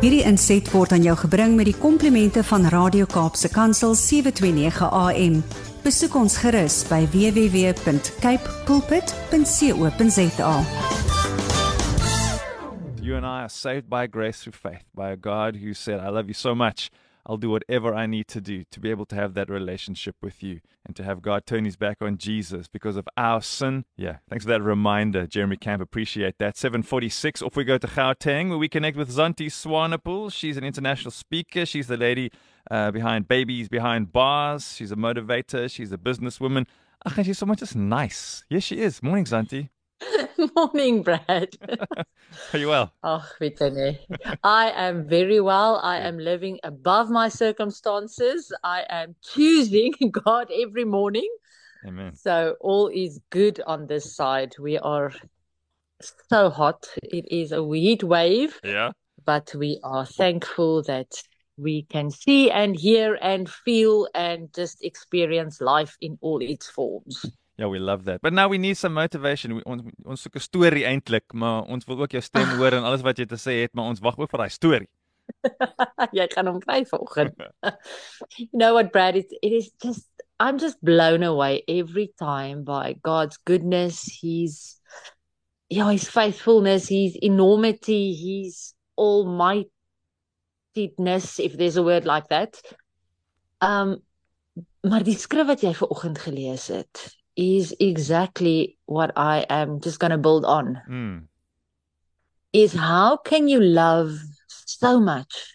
Hierdie inset word aan jou gebring met die komplimente van Radio Kaapse Kansel 729 AM. Besoek ons gerus by www.cape pulpit.co.za. You and I are saved by grace through faith, by a God who said, I love you so much. I'll do whatever I need to do to be able to have that relationship with you and to have God turn his back on Jesus because of our sin. Yeah, thanks for that reminder, Jeremy Camp. Appreciate that. 746. Off we go to Gauteng where we connect with Zantie Swanepoel. She's an international speaker. She's the lady uh, behind Babies Behind Bars. She's a motivator. She's a businesswoman. Ach, and she's so much just nice. Yes, she is. Morning, Zantie. Morning, Brad. Are you well? Oh, nie. I am very well. I am living above my circumstances. I am choosing God every morning. Amen. So all is good on this side. We are so hot. It is a heat wave, Yeah. but we are thankful that we can see and hear and feel and just experience life in all its forms. Yeah, we love that. But now we need some motivation. We, ons ons soek 'n storie eintlik, maar ons wil ook jou stem hoor en alles wat jy te sê het, maar ons wag ook vir daai storie. jy gaan hom kry vanoggend. you know what, Brad? It, it is just, I'm just blown away every time by God's goodness, His, yeah, His faithfulness, His enormity, His almightiness, if there's a word like that. Um, maar die skrif wat jy vanoggend gelees het, is exactly what I am just going to build on. Mm. is how can you love so much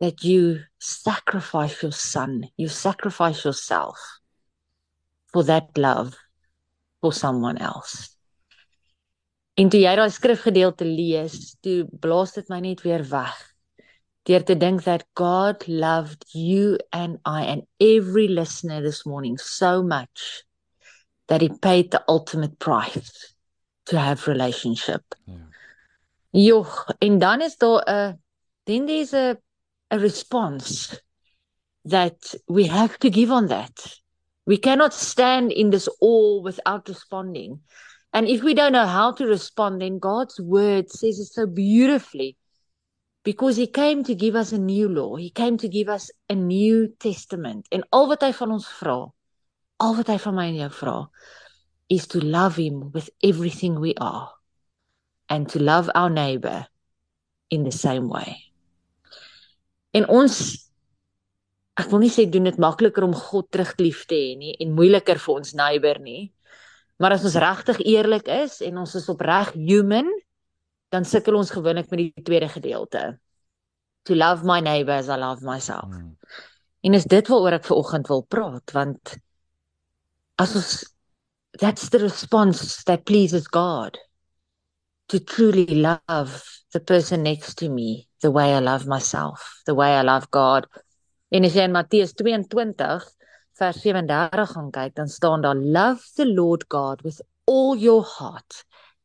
that you sacrifice your son, you sacrifice yourself for that love for someone else. En toe jy daai skrifgedeelte lees, toe blaas dit my net weer weg. Deur te dink that God loved you and I and every listener this morning so much that he paid the ultimate price to have relationship. Yeah. Joh, en dan is daar 'n then there's a a response that we have to give on that. We cannot stand in this awe without responding. And if we don't know how to respond, then God's word says it so beautifully. Because he came to give us a new law. He came to give us a new testament. En al wat hy van ons vra, al wat hy van my en jou vra, is to love him with everything we are and to love our neighbor in the same way. En ons ek wil nie sê doen dit makliker om God terug lief te hê nie en moeiliker vir ons neighbor nie. Maar as ons regtig eerlik is en ons is opreg human, dan sukkel ons gewoonlik met die tweede gedeelte. To love my neighbor as I love myself. Mm. En is dit waaroor ek ver oggend wil praat want that's the response that pleases God to truly love the person next to me the way I love myself, the way I love God. En as jy in Matteus 22 vers 37 gaan kyk, dan staan daar love the Lord God with all your heart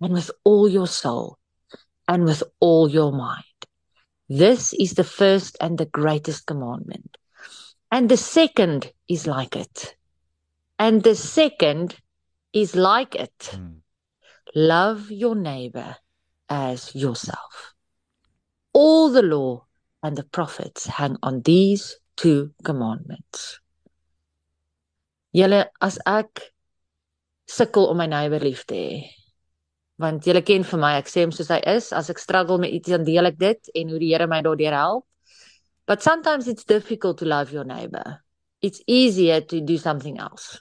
and with all your soul and with all your mind. This is the first and the greatest commandment. And the second is like it. And the second is like it. Mm. Love your neighbor as yourself. All the law and the prophets hang on these two commandments. Julle as ek sukkel om my neighbor lief te hê. Want julle ken vir my, ek sê hom soos hy is, as ek struggle met iets dan deel ek dit en hoe die Here my daardeur help. But sometimes it's difficult to love your neighbor. It's easier to do something else.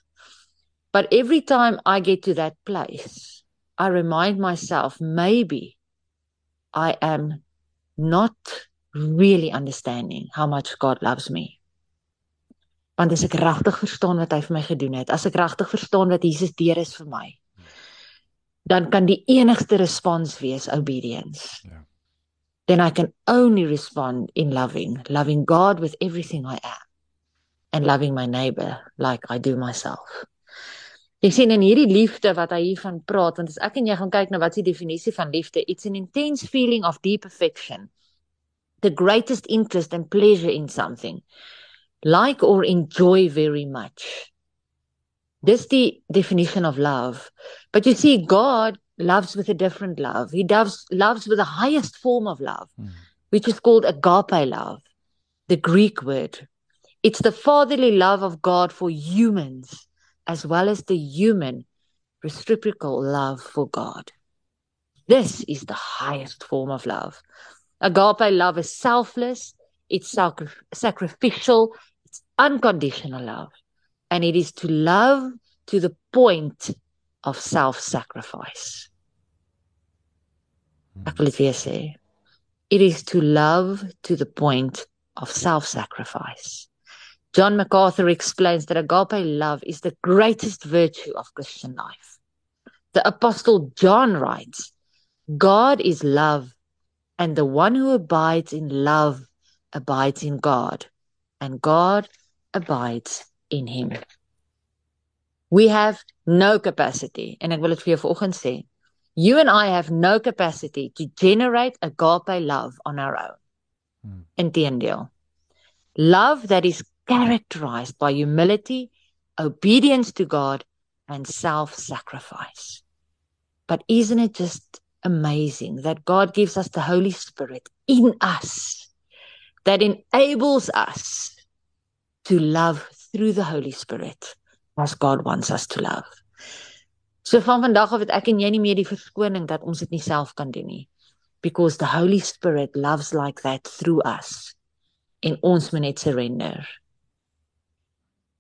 But every time I get to that place, I remind myself maybe I am not really understanding how much God loves me. Want as ek regtig verstaan wat hy vir my gedoen het, as ek regtig verstaan wat Jesus deur is vir my, dan kan die enigste respons wees obedience. Ja. Then I can only respond in loving, loving God with everything I am and loving my neighbor like I do myself. Jy sien in hierdie liefde wat hy hiervan praat, want as ek en jy gaan kyk na wat is die definisie van liefde, it's an intense feeling of deep affection. The greatest interest and pleasure in something. Like or enjoy very much. This the definition of love. But you see God loves with a different love. He loves loves with the highest form of love. Mm. which is called agape love, the Greek word. It's the fatherly love of God for humans, as well as the human reciprocal love for God. This is the highest form of love. Agape love is selfless, it's sacri- sacrificial, it's unconditional love, and it is to love to the point of self sacrifice. Ek hmm. wil dit weer sê. It is to love to the point of self sacrifice. John MacArthur explains that agape love is the greatest virtue of Christian life. The Apostle John writes, God is love, and the one who abides in love abides in God, and God abides in him. We have no capacity, and ek wil dit vir jou vanoggend sê. You and I have no capacity to generate agape love on our own. Hmm. Inteendeel. Love that is characterized by humility, obedience to God, and self-sacrifice. But isn't it just amazing that God gives us the Holy Spirit in us that enables us to love through the Holy Spirit as God wants us to love. So van vandag af het ek en jy nie meer die verskoning dat ons dit nie self kan doen nie. Because the Holy Spirit loves like that through us. En ons moet net surrender.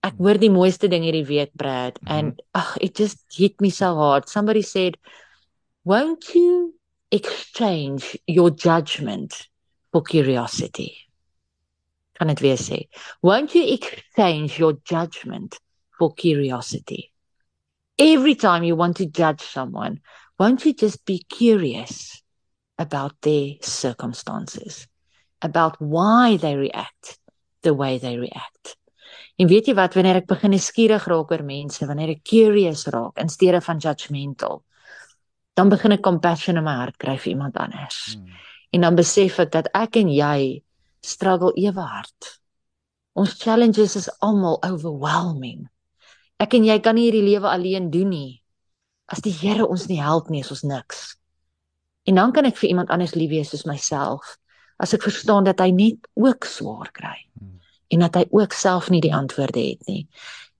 Ek hoor die mooiste ding hierdie week, Brad, -hmm. and ag, it just hit me so hard. Somebody said, "Won't you exchange your judgment for curiosity?" Kan dit weer sê? Won't you exchange your judgment for curiosity. Every time you want to judge someone, won't you just be curious about their circumstances, about why they react the way they react? En weet jy wat wanneer ek begin skieurig raak oor mense, wanneer ek curious raak in steede van judgmental, dan begin ek compassion in my hart kry vir iemand anders. Hmm. En dan besef ek dat ek en jy struggle ewe hard. Ons challenges is almal overwhelming. Ek en jy kan nie hierdie lewe alleen doen nie. As die Here ons nie help nie, is ons niks. En dan kan ek vir iemand anders lief wees soos myself, as ek verstaan dat hy net ook swaar kry. Hmm. En dat hy ook self nie die antwoorde het nie.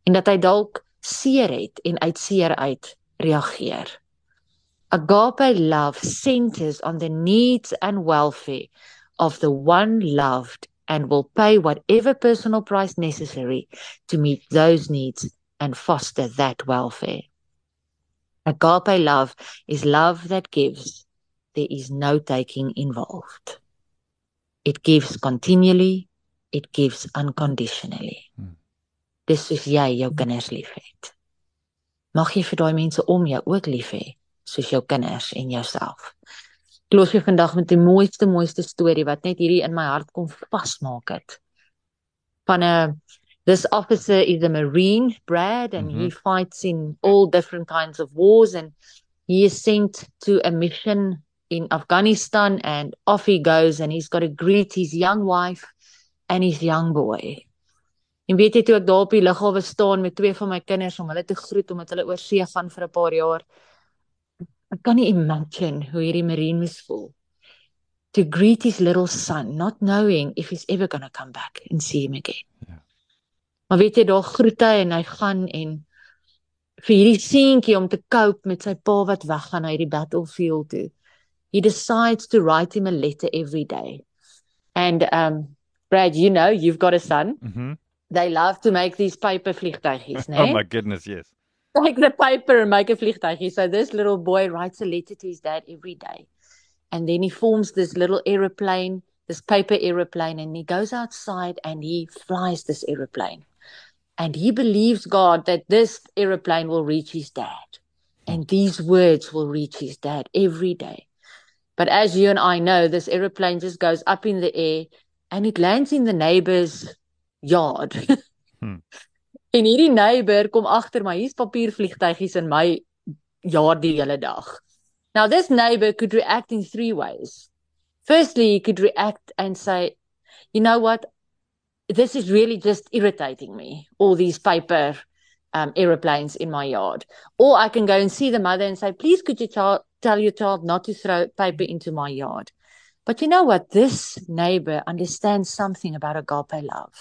En dat hy dalk seer het en uit seer uit reageer. Agape love centers on the needs and welfare of the one loved and will pay whatever personal price necessary to meet those needs and foster that welfare. Agape love is love that gives. There is no taking involved. It gives continually, it gives unconditionally. Hmm. Dis soos jy jou kinders liefhet. Mag jy vir daai mense om jou ook lief hê, soos jou kinders en jouself. Ek los jou vandag met die mooiste mooiste storie wat net hierdie in my hart kom vasmaak het. Van 'n this officer is a marine brad and mm-hmm. he fights in all different kinds of wars and he is sent to a mission in afghanistan and off he goes and he's got to greet his young wife and his young boy en weet jy toe ek daar op die lughawe staan met twee van my kinders om hulle te groet omdat hulle oor see gaan vir 'n paar jaar ek kan nie imagine hoe hierdie marine moes voel to greet his little son not knowing if he's ever going to come back and see him again yeah. Maar weet jy daar groet hy en hy gaan en vir hierdie seentjie om te cope met sy pa wat weggaan na hierdie battlefield toe. He decides to write him a letter every day. And um Brad, you know, you've got a son. Mhm. They love to make these paper vliegtuigies, né? oh my goodness, yes. Like the paper and make a vliegtuigie. So this little boy writes a letter to his dad every day. And then he forms this little aeroplane, this paper aeroplane and he goes outside and he flies this aeroplane. and he believes God that this aeroplane will reach his dad and these words will reach his dad every day. But as you and I know, this aeroplane just goes up in the air and it lands in the neighbor's yard. hmm. En hierdie neighbor kom agter my, hier's papiervliegtuigies in my yard die hele dag. Now this neighbor could react in three ways. Firstly, he could react and say, "You know what? this is really just irritating me, all these paper um, aeroplanes in my yard. Or I can go and see the mother and say, please, could you tell your child not to throw paper into my yard? But you know what? This neighbor understands something about agape love,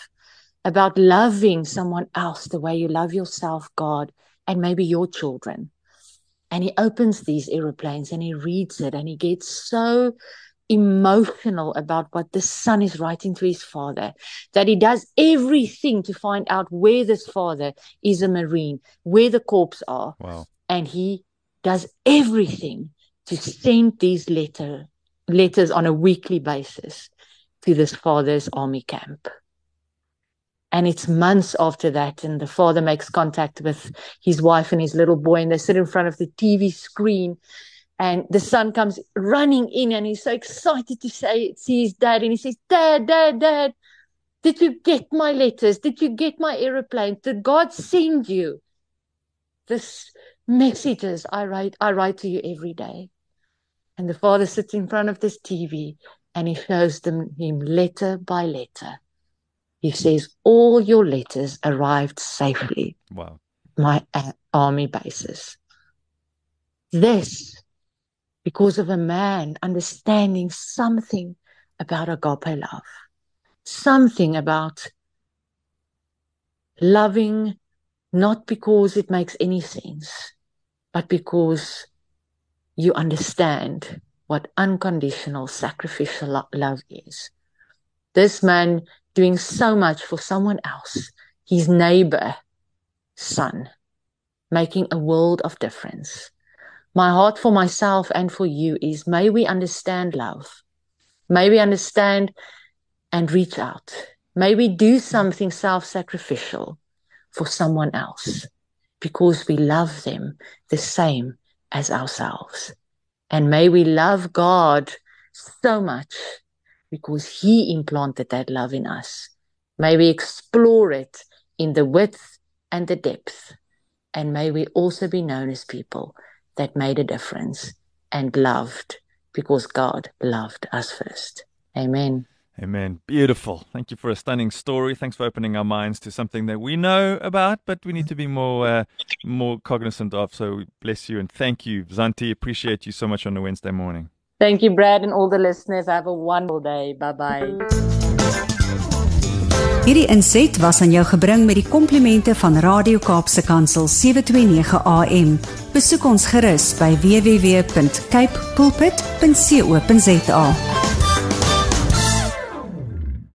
about loving someone else the way you love yourself, God, and maybe your children. And he opens these aeroplanes and he reads it and he gets so emotional about what the son is writing to his father that he does everything to find out where this father is a marine where the corpse are Wow. and he does everything to send these letter letters on a weekly basis to this father's army camp. And it's months after that and the father makes contact with his wife and his little boy and they sit in front of the tv screen and the son comes running in and he's so excited to say see his dad and he says dad dad dad did you get my letters? Did you get my aeroplane? Did god send you? This messages i write i write to you every day and the father sits in front of this tv and he shows them him letter by letter he says all your letters arrived safely Wow. my a- army bases. This, because of a man understanding something about agape love, something about loving not because it makes any sense, but because you understand what unconditional sacrificial love is. This man doing so much for someone else, his neighbor, son, making a world of difference. My heart for myself and for you is may we understand love. May we understand and reach out. May we do something self sacrificial for someone else because we love them the same as ourselves. And may we love God so much because He implanted that love in us. May we explore it in the width and the depth. And may we also be known as people that made a difference and loved because God loved us first. Amen. Amen. Beautiful. Thank you for a stunning story. Thanks for opening our minds to something that we know about, but we need to be more uh, more cognizant of. So bless you and thank you, Zantie. Appreciate you so much on a Wednesday morning. Thank you, Brad, and all the listeners. Have a wonderful day. Bye bye. Hierdie inset was aan jou gebring met die komplimente van Radio Kaapse Kansel 729 AM. Besoek ons gerus by www.cape pulpit.co.za.